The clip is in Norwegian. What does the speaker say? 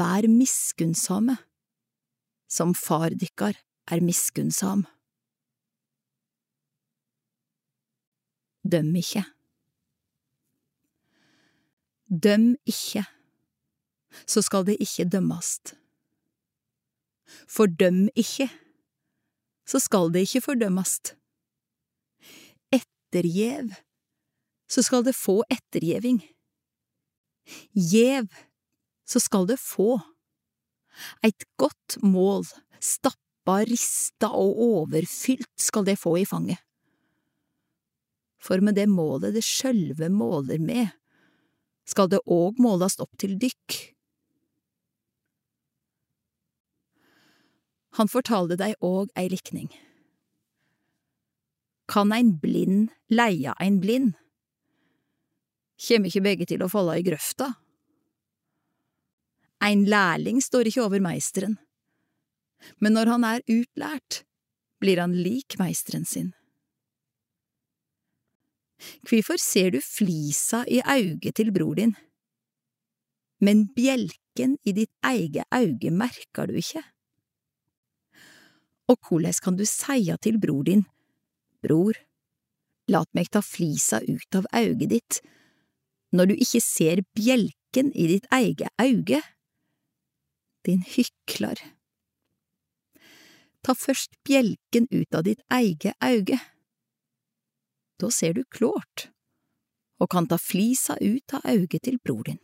vær miskunnsame, som far dykkar er miskunnsam. Døm ikke. Døm ikke, så skal det ikke dømmast. Fordøm ikke, så skal det ikke fordømmast. Ettergjev, så skal det få ettergjeving. Gjev, så skal det få. Eit godt mål, stappa, rista og overfylt skal det få i fanget. For med det målet det sjølve måler med, skal det òg målast opp til dykk. Han fortalte dei òg ei likning. Kan ein blind leia ein blind? Kjem ikkje begge til å falle i grøfta? Ein lærling står ikke over meisteren, men når han er utlært, blir han lik meisteren sin. Hvorfor ser du flisa i auget til bror din, men bjelken i ditt eget auge merker du ikke? Og hvordan kan du seia til bror din, bror, lat meg ta flisa ut av auget ditt, når du ikke ser bjelken i ditt eget auge? Din hyklar. Ta først bjelken ut av ditt eige auge. Da ser du klårt, og kan ta flisa ut av auget til bror din.